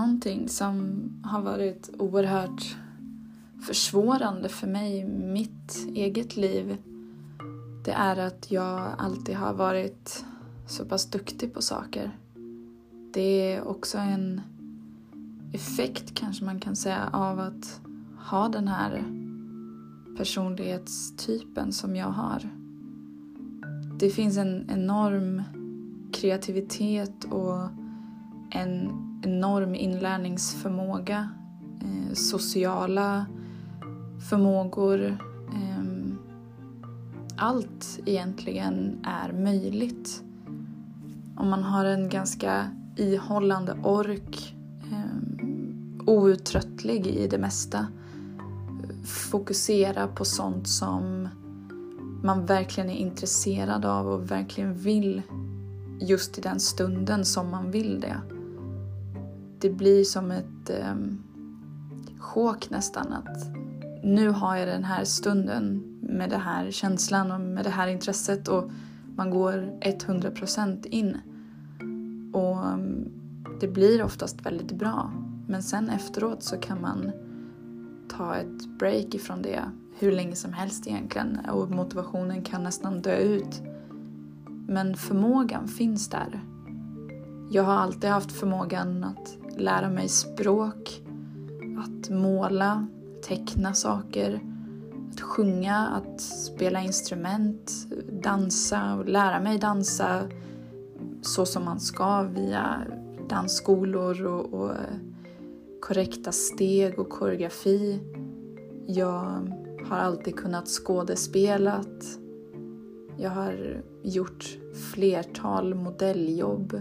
Någonting som har varit oerhört försvårande för mig i mitt eget liv det är att jag alltid har varit så pass duktig på saker. Det är också en effekt kanske man kan säga av att ha den här personlighetstypen som jag har. Det finns en enorm kreativitet och en enorm inlärningsförmåga, eh, sociala förmågor. Eh, allt egentligen är möjligt. Om man har en ganska ihållande ork, eh, outtröttlig i det mesta, fokusera på sånt som man verkligen är intresserad av och verkligen vill just i den stunden som man vill det. Det blir som ett eh, sjok nästan att nu har jag den här stunden med den här känslan och med det här intresset och man går 100% in. Och ehm, det blir oftast väldigt bra. Men sen efteråt så kan man ta ett break ifrån det hur länge som helst egentligen och motivationen kan nästan dö ut. Men förmågan finns där. Jag har alltid haft förmågan att lära mig språk, att måla, teckna saker, att sjunga, att spela instrument, dansa och lära mig dansa så som man ska via dansskolor och, och eh, korrekta steg och koreografi. Jag har alltid kunnat skådespelat. Jag har gjort flertal modelljobb.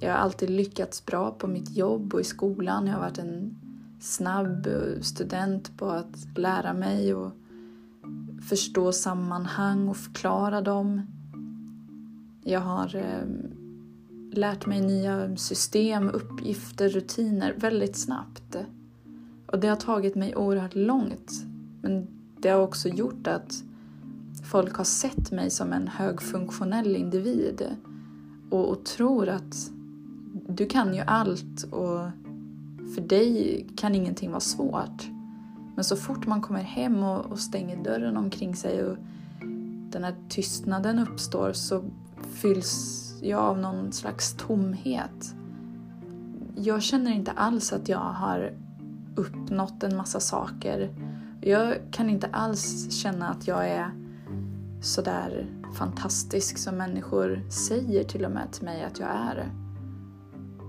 Jag har alltid lyckats bra på mitt jobb och i skolan. Jag har varit en snabb student på att lära mig och förstå sammanhang och förklara dem. Jag har eh, lärt mig nya system, uppgifter, rutiner väldigt snabbt. Och det har tagit mig oerhört långt. Men det har också gjort att folk har sett mig som en högfunktionell individ och, och tror att du kan ju allt och för dig kan ingenting vara svårt. Men så fort man kommer hem och, och stänger dörren omkring sig och den här tystnaden uppstår så fylls jag av någon slags tomhet. Jag känner inte alls att jag har uppnått en massa saker. Jag kan inte alls känna att jag är sådär fantastisk som människor säger till och med till mig att jag är.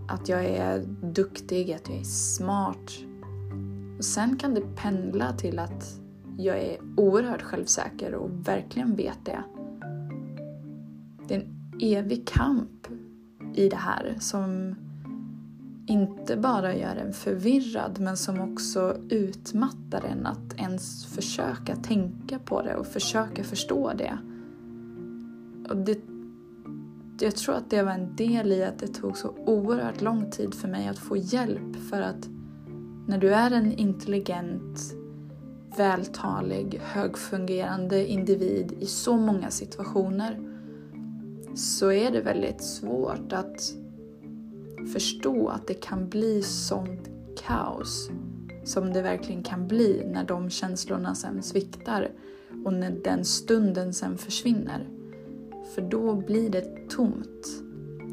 Att jag är duktig, att jag är smart. Och sen kan det pendla till att jag är oerhört självsäker och verkligen vet det. Det är en evig kamp i det här som inte bara gör en förvirrad men som också utmattar en att ens försöka tänka på det och försöka förstå det. Och det jag tror att det var en del i att det tog så oerhört lång tid för mig att få hjälp för att när du är en intelligent, vältalig, högfungerande individ i så många situationer så är det väldigt svårt att förstå att det kan bli sånt kaos som det verkligen kan bli när de känslorna sen sviktar och när den stunden sen försvinner. För då blir det tomt.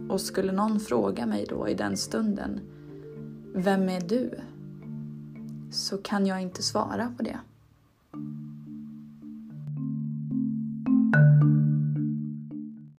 Och skulle någon fråga mig då i den stunden, vem är du? Så kan jag inte svara på det.